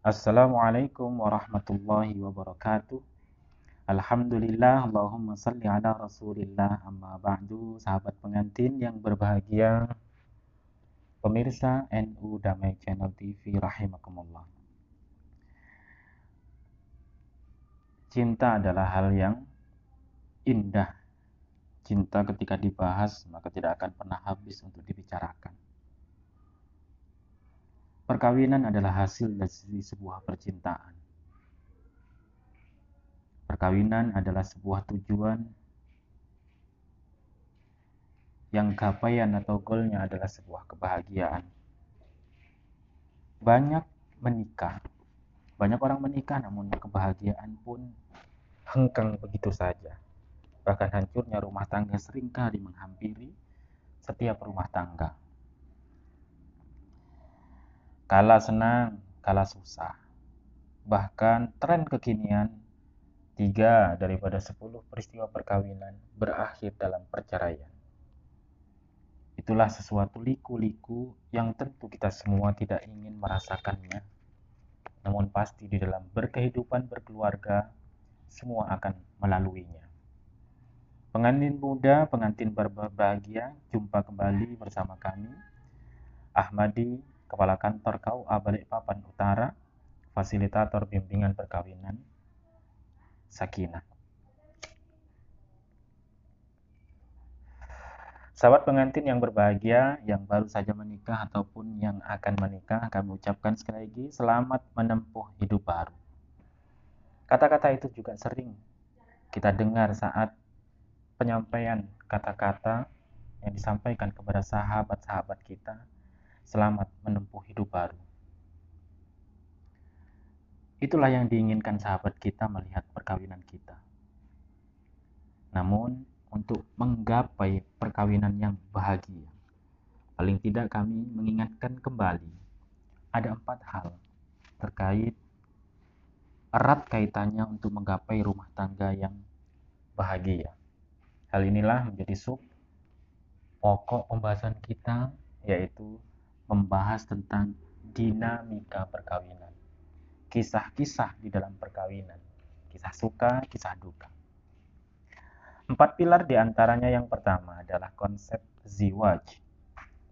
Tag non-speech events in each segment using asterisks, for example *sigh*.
Assalamualaikum warahmatullahi wabarakatuh. Alhamdulillah, Allahumma salli ala rasulillah amma ba'du. Sahabat pengantin yang berbahagia Pemirsa NU Damai Channel TV rahimakumullah. Cinta adalah hal yang indah. Cinta ketika dibahas maka tidak akan pernah habis untuk dibicarakan Perkawinan adalah hasil dari sebuah percintaan. Perkawinan adalah sebuah tujuan yang capaian atau goalnya adalah sebuah kebahagiaan. Banyak menikah, banyak orang menikah namun kebahagiaan pun hengkang begitu saja. Bahkan hancurnya rumah tangga sering kali menghampiri setiap rumah tangga. Kala senang, kala susah. Bahkan tren kekinian, tiga daripada sepuluh peristiwa perkawinan berakhir dalam perceraian. Itulah sesuatu liku-liku yang tentu kita semua tidak ingin merasakannya. Namun pasti di dalam berkehidupan berkeluarga, semua akan melaluinya. Pengantin muda, pengantin berbahagia, jumpa kembali bersama kami, Ahmadi Kepala Kantor KUA Balikpapan Utara, Fasilitator Bimbingan Perkawinan, Sakinah. Sahabat pengantin yang berbahagia, yang baru saja menikah ataupun yang akan menikah, kami ucapkan sekali lagi selamat menempuh hidup baru. Kata-kata itu juga sering kita dengar saat penyampaian kata-kata yang disampaikan kepada sahabat-sahabat kita selamat menempuh hidup baru. Itulah yang diinginkan sahabat kita melihat perkawinan kita. Namun, untuk menggapai perkawinan yang bahagia, paling tidak kami mengingatkan kembali ada empat hal terkait erat kaitannya untuk menggapai rumah tangga yang bahagia. Hal inilah menjadi sub pokok pembahasan kita yaitu membahas tentang dinamika perkawinan. Kisah-kisah di dalam perkawinan. Kisah suka, kisah duka. Empat pilar di antaranya yang pertama adalah konsep ziwaj.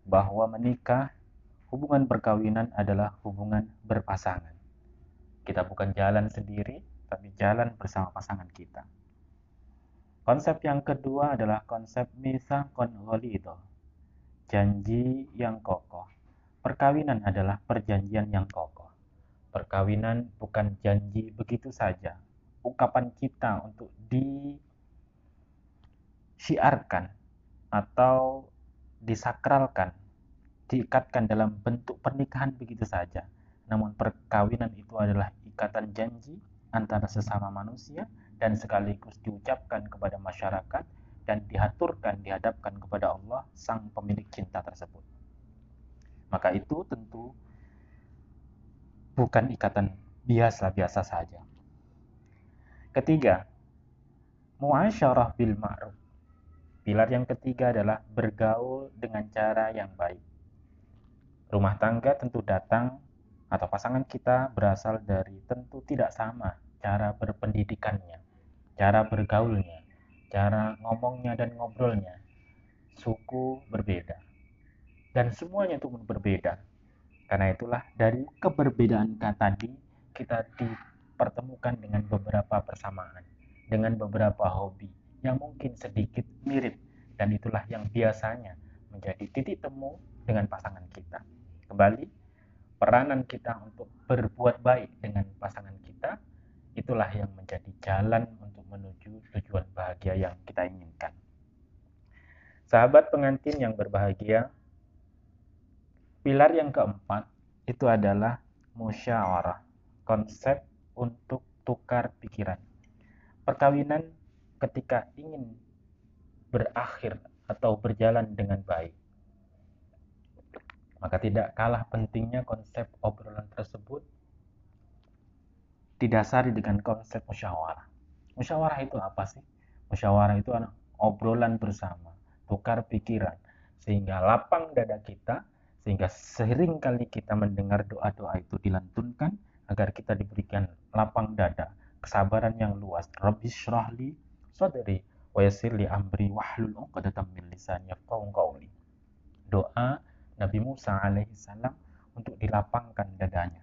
Bahwa menikah, hubungan perkawinan adalah hubungan berpasangan. Kita bukan jalan sendiri, tapi jalan bersama pasangan kita. Konsep yang kedua adalah konsep misa konholido, janji yang kokoh. Perkawinan adalah perjanjian yang kokoh. Perkawinan bukan janji begitu saja. Ungkapan kita untuk disiarkan atau disakralkan, diikatkan dalam bentuk pernikahan begitu saja. Namun perkawinan itu adalah ikatan janji antara sesama manusia dan sekaligus diucapkan kepada masyarakat dan diaturkan dihadapkan kepada Allah sang pemilik cinta tersebut maka itu tentu bukan ikatan biasa-biasa saja. Ketiga, muasyarah bil ma'ruf. Pilar yang ketiga adalah bergaul dengan cara yang baik. Rumah tangga tentu datang atau pasangan kita berasal dari tentu tidak sama cara berpendidikannya, cara bergaulnya, cara ngomongnya dan ngobrolnya. Suku berbeda dan semuanya itu berbeda. Karena itulah dari keberbedaan kata tadi kita dipertemukan dengan beberapa persamaan, dengan beberapa hobi yang mungkin sedikit mirip dan itulah yang biasanya menjadi titik temu dengan pasangan kita. Kembali, peranan kita untuk berbuat baik dengan pasangan kita itulah yang menjadi jalan untuk menuju tujuan bahagia yang kita inginkan. Sahabat pengantin yang berbahagia, Pilar yang keempat itu adalah musyawarah, konsep untuk tukar pikiran. Perkawinan ketika ingin berakhir atau berjalan dengan baik. Maka tidak kalah pentingnya konsep obrolan tersebut didasari dengan konsep musyawarah. Musyawarah itu apa sih? Musyawarah itu adalah obrolan bersama, tukar pikiran, sehingga lapang dada kita sehingga sering kali kita mendengar doa-doa itu dilantunkan, agar kita diberikan lapang dada, kesabaran yang luas. Rabbi syrahli sadri wa yassir li amri wahlul 'uqdatam min lisani yafqahu qawli. Doa Nabi Musa alaihi salam untuk dilapangkan dadanya.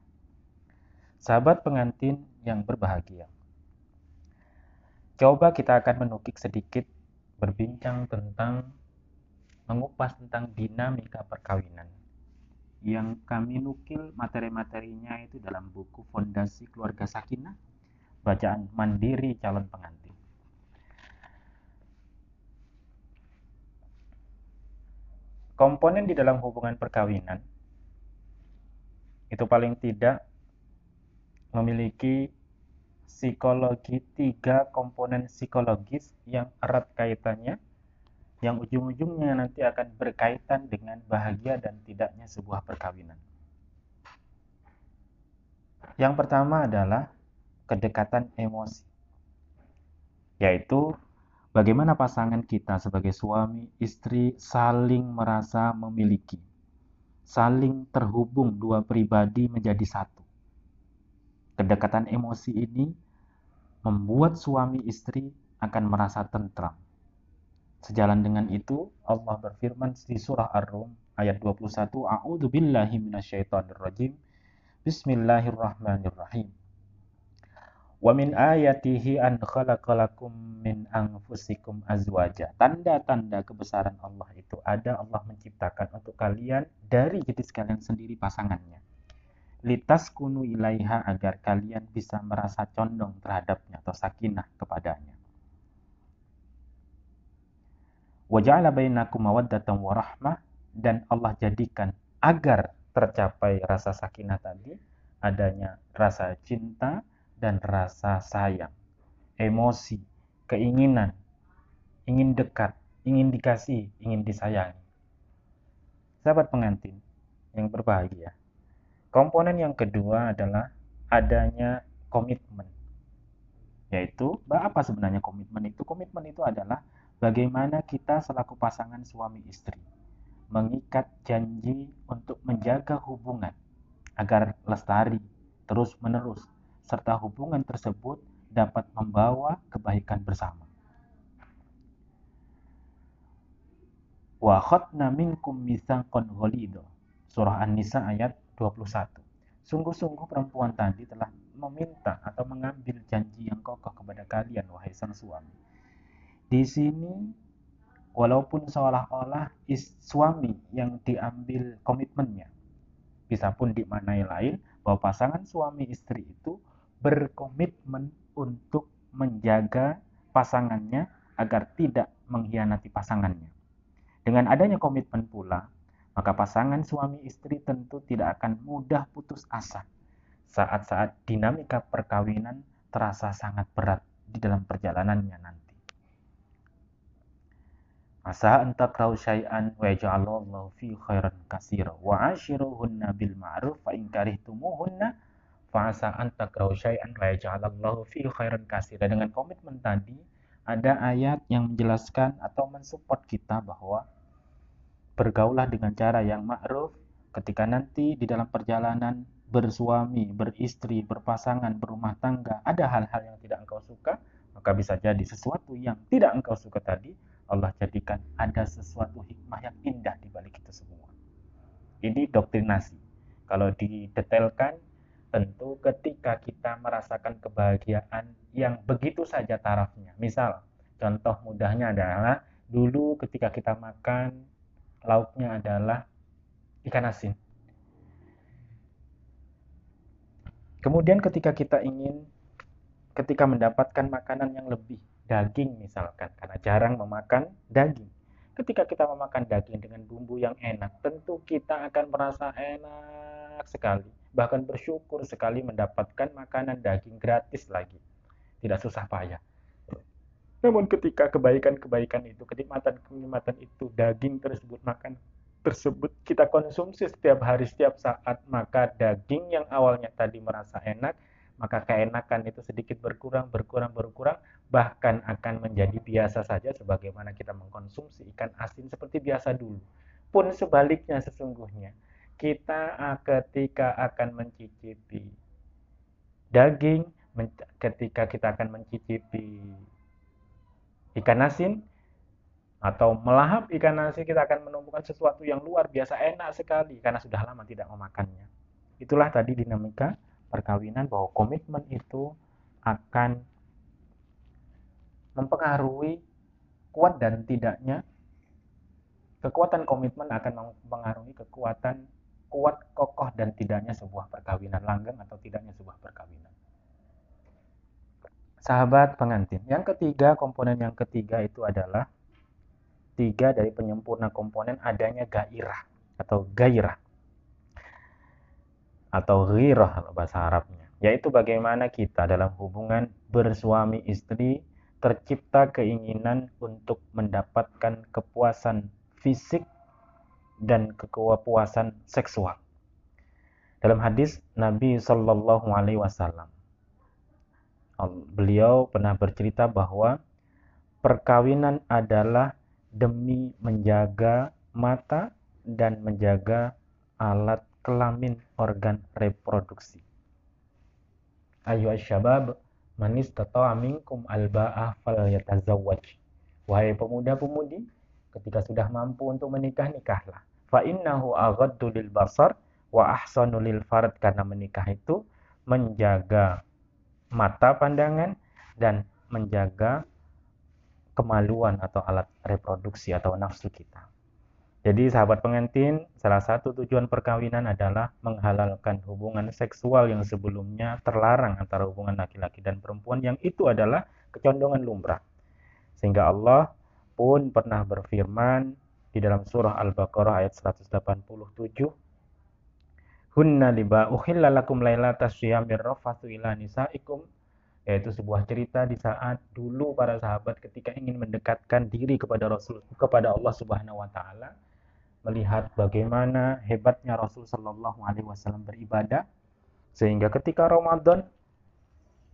Sahabat pengantin yang berbahagia. Coba kita akan menukik sedikit berbincang tentang mengupas tentang dinamika perkawinan. Yang kami nukil materi-materinya itu dalam buku Fondasi Keluarga Sakinah, bacaan mandiri calon pengantin. komponen di dalam hubungan perkawinan itu paling tidak memiliki psikologi tiga komponen psikologis yang erat kaitannya yang ujung-ujungnya nanti akan berkaitan dengan bahagia dan tidaknya sebuah perkawinan. Yang pertama adalah kedekatan emosi, yaitu Bagaimana pasangan kita sebagai suami istri saling merasa memiliki, saling terhubung dua pribadi menjadi satu. Kedekatan emosi ini membuat suami istri akan merasa tentram. Sejalan dengan itu, Allah berfirman di surah Ar-Rum ayat 21, A'udzu billahi minasyaitonir rajim. Bismillahirrahmanirrahim. Wa min ayatihi an khalaqalakum min anfusikum azwaja. Tanda-tanda kebesaran Allah itu ada Allah menciptakan untuk kalian dari jenis kalian sendiri pasangannya. Litas kunu ilaiha agar kalian bisa merasa condong terhadapnya atau sakinah kepadanya. Waja'ala bainakum mawaddatan warahmah dan Allah jadikan agar tercapai rasa sakinah tadi adanya rasa cinta, dan rasa sayang, emosi, keinginan, ingin dekat, ingin dikasih, ingin disayangi. Sahabat pengantin yang berbahagia, komponen yang kedua adalah adanya komitmen. Yaitu, apa sebenarnya komitmen itu? Komitmen itu adalah bagaimana kita selaku pasangan suami istri mengikat janji untuk menjaga hubungan agar lestari terus-menerus serta hubungan tersebut dapat membawa kebaikan bersama. Wa khatna minkum mitsaqan ghalido. Surah An-Nisa ayat 21. Sungguh-sungguh perempuan tadi telah meminta atau mengambil janji yang kokoh kepada kalian wahai sang suami. Di sini walaupun seolah-olah suami yang diambil komitmennya bisa pun dimaknai lain bahwa pasangan suami istri itu berkomitmen untuk menjaga pasangannya agar tidak mengkhianati pasangannya. Dengan adanya komitmen pula, maka pasangan suami istri tentu tidak akan mudah putus asa saat-saat dinamika perkawinan terasa sangat berat di dalam perjalanannya nanti. Asa antakrau syai'an wa ja'alallahu fi khairan kasira wa ashiruhunna bil ma'ruf fa in karihtumuhunna fasa antakrahu syai'an wa yaj'alallahu fi khairan kasira. Dengan komitmen tadi ada ayat yang menjelaskan atau mensupport kita bahwa bergaulah dengan cara yang ma'ruf ketika nanti di dalam perjalanan bersuami, beristri, berpasangan, berumah tangga, ada hal-hal yang tidak engkau suka, maka bisa jadi sesuatu yang tidak engkau suka tadi, Allah jadikan ada sesuatu hikmah yang indah di balik itu semua. Ini doktrinasi. Kalau didetailkan, tentu ketika kita merasakan kebahagiaan yang begitu saja tarafnya. Misal, contoh mudahnya adalah dulu ketika kita makan lauknya adalah ikan asin. Kemudian ketika kita ingin ketika mendapatkan makanan yang lebih daging misalkan karena jarang memakan daging. Ketika kita memakan daging dengan bumbu yang enak, tentu kita akan merasa enak sekali bahkan bersyukur sekali mendapatkan makanan daging gratis lagi. Tidak susah payah. Namun ketika kebaikan-kebaikan itu, kenikmatan-kenikmatan itu, daging tersebut, makan tersebut kita konsumsi setiap hari, setiap saat, maka daging yang awalnya tadi merasa enak, maka keenakan itu sedikit berkurang, berkurang, berkurang, bahkan akan menjadi biasa saja sebagaimana kita mengkonsumsi ikan asin seperti biasa dulu. Pun sebaliknya sesungguhnya, kita ketika akan mencicipi daging, ketika kita akan mencicipi ikan asin, atau melahap ikan asin kita akan menemukan sesuatu yang luar biasa enak sekali karena sudah lama tidak memakannya. Itulah tadi dinamika perkawinan bahwa komitmen itu akan mempengaruhi kuat dan tidaknya kekuatan komitmen akan mempengaruhi kekuatan kuat kokoh dan tidaknya sebuah perkawinan langgeng atau tidaknya sebuah perkawinan. Sahabat pengantin, yang ketiga komponen yang ketiga itu adalah tiga dari penyempurna komponen adanya gairah atau gairah atau ghirah bahasa Arabnya yaitu bagaimana kita dalam hubungan bersuami istri tercipta keinginan untuk mendapatkan kepuasan fisik dan kepuasan seksual. Dalam hadis Nabi Shallallahu Alaihi Wasallam, beliau pernah bercerita bahwa perkawinan adalah demi menjaga mata dan menjaga alat kelamin organ reproduksi. Ayo syabab manis tata'a minkum alba'ah fal yatazawwaj. Wahai pemuda-pemudi, ketika sudah mampu untuk menikah, nikahlah. Fa innahu aghaddu lil basar wa ahsanu lil farad karena menikah itu menjaga mata pandangan dan menjaga kemaluan atau alat reproduksi atau nafsu kita. Jadi sahabat pengantin, salah satu tujuan perkawinan adalah menghalalkan hubungan seksual yang sebelumnya terlarang antara hubungan laki-laki dan perempuan yang itu adalah kecondongan lumrah. Sehingga Allah pun pernah berfirman di dalam surah Al-Baqarah ayat 187 Hunna liba uhilla lakum lailata syiyamir rafathu ila nisaikum yaitu sebuah cerita di saat dulu para sahabat ketika ingin mendekatkan diri kepada Rasul kepada Allah Subhanahu wa taala melihat bagaimana hebatnya Rasul Shallallahu alaihi wasallam beribadah sehingga ketika Ramadan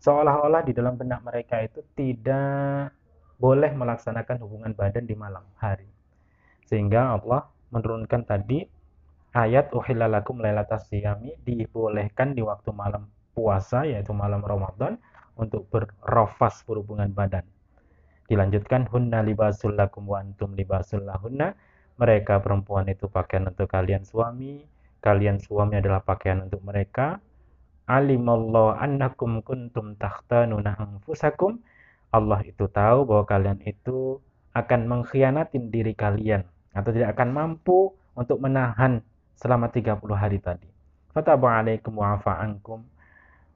seolah-olah di dalam benak mereka itu tidak boleh melaksanakan hubungan badan di malam hari. Sehingga Allah menurunkan tadi ayat uhillalakum lailatas siyami dibolehkan di waktu malam puasa yaitu malam Ramadan untuk berrofas berhubungan badan. Dilanjutkan hunna libasul lakum wa antum libasul lahunna. Mereka perempuan itu pakaian untuk kalian suami, kalian suami adalah pakaian untuk mereka. Alimallahu annakum kuntum takhtanuna anfusakum. Allah itu tahu bahwa kalian itu akan mengkhianatin diri kalian atau tidak akan mampu untuk menahan selama 30 hari tadi. Fataba alaikum wa ankum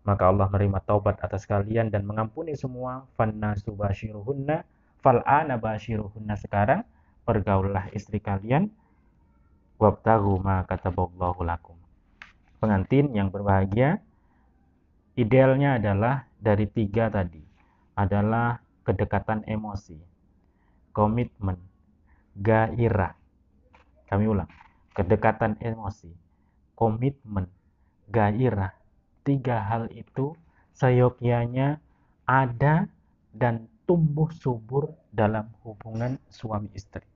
maka Allah menerima taubat atas kalian dan mengampuni semua fanna subashiruhunna fal'ana bashiruhunna sekarang pergaulah istri kalian. Wabtagu ma kataballahu lakum. Pengantin yang berbahagia idealnya adalah dari tiga tadi adalah kedekatan emosi komitmen gairah. Kami ulang kedekatan emosi komitmen gairah. Tiga hal itu seyogyanya ada dan tumbuh subur dalam hubungan suami istri.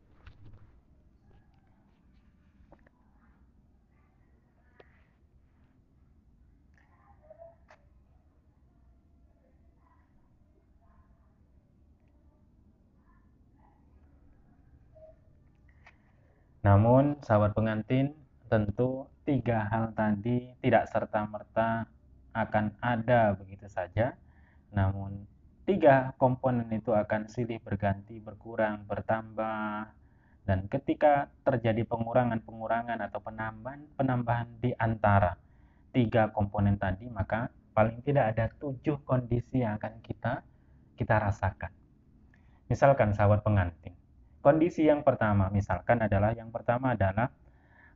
Namun, sahabat pengantin, tentu tiga hal tadi tidak serta-merta akan ada begitu saja. Namun tiga komponen itu akan silih berganti, berkurang, bertambah. Dan ketika terjadi pengurangan-pengurangan atau penambahan-penambahan di antara tiga komponen tadi, maka paling tidak ada tujuh kondisi yang akan kita kita rasakan. Misalkan sahabat pengantin. Kondisi yang pertama misalkan adalah yang pertama adalah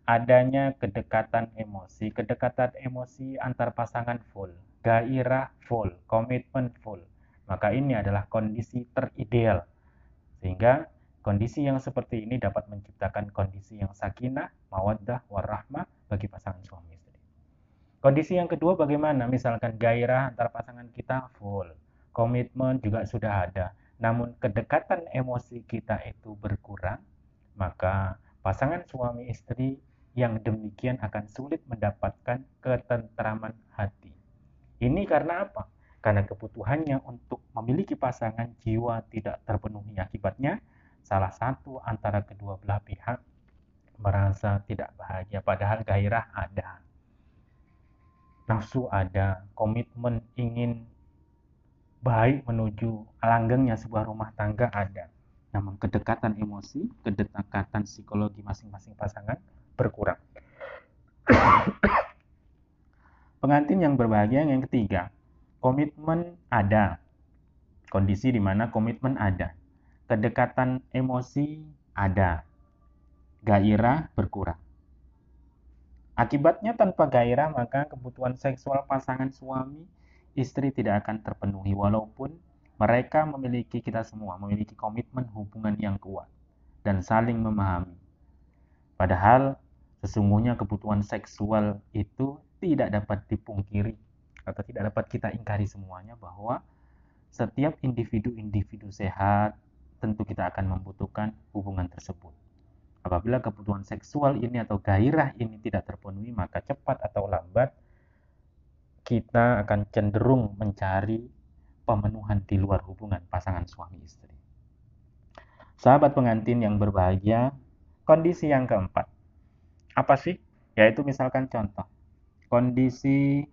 adanya kedekatan emosi, kedekatan emosi antar pasangan full, gairah full, komitmen full. Maka ini adalah kondisi terideal. Sehingga kondisi yang seperti ini dapat menciptakan kondisi yang sakinah, mawaddah, warahmah bagi pasangan suami istri. Kondisi yang kedua bagaimana? Misalkan gairah antar pasangan kita full, komitmen juga sudah ada. Namun kedekatan emosi kita itu berkurang, maka pasangan suami istri yang demikian akan sulit mendapatkan ketentraman hati. Ini karena apa? Karena kebutuhannya untuk memiliki pasangan jiwa tidak terpenuhi. Akibatnya, salah satu antara kedua belah pihak merasa tidak bahagia, padahal gairah ada. Nafsu ada, komitmen ingin baik menuju langgengnya sebuah rumah tangga ada. Namun kedekatan emosi, kedekatan psikologi masing-masing pasangan berkurang. *coughs* Pengantin yang berbahagia yang ketiga, komitmen ada. Kondisi di mana komitmen ada. Kedekatan emosi ada. Gairah berkurang. Akibatnya tanpa gairah maka kebutuhan seksual pasangan suami istri tidak akan terpenuhi walaupun mereka memiliki kita semua memiliki komitmen hubungan yang kuat dan saling memahami. Padahal sesungguhnya kebutuhan seksual itu tidak dapat dipungkiri atau tidak dapat kita ingkari semuanya bahwa setiap individu-individu sehat tentu kita akan membutuhkan hubungan tersebut. Apabila kebutuhan seksual ini atau gairah ini tidak terpenuhi, maka cepat atau lambat kita akan cenderung mencari pemenuhan di luar hubungan pasangan suami istri. Sahabat pengantin yang berbahagia, kondisi yang keempat. Apa sih? Yaitu misalkan contoh, kondisi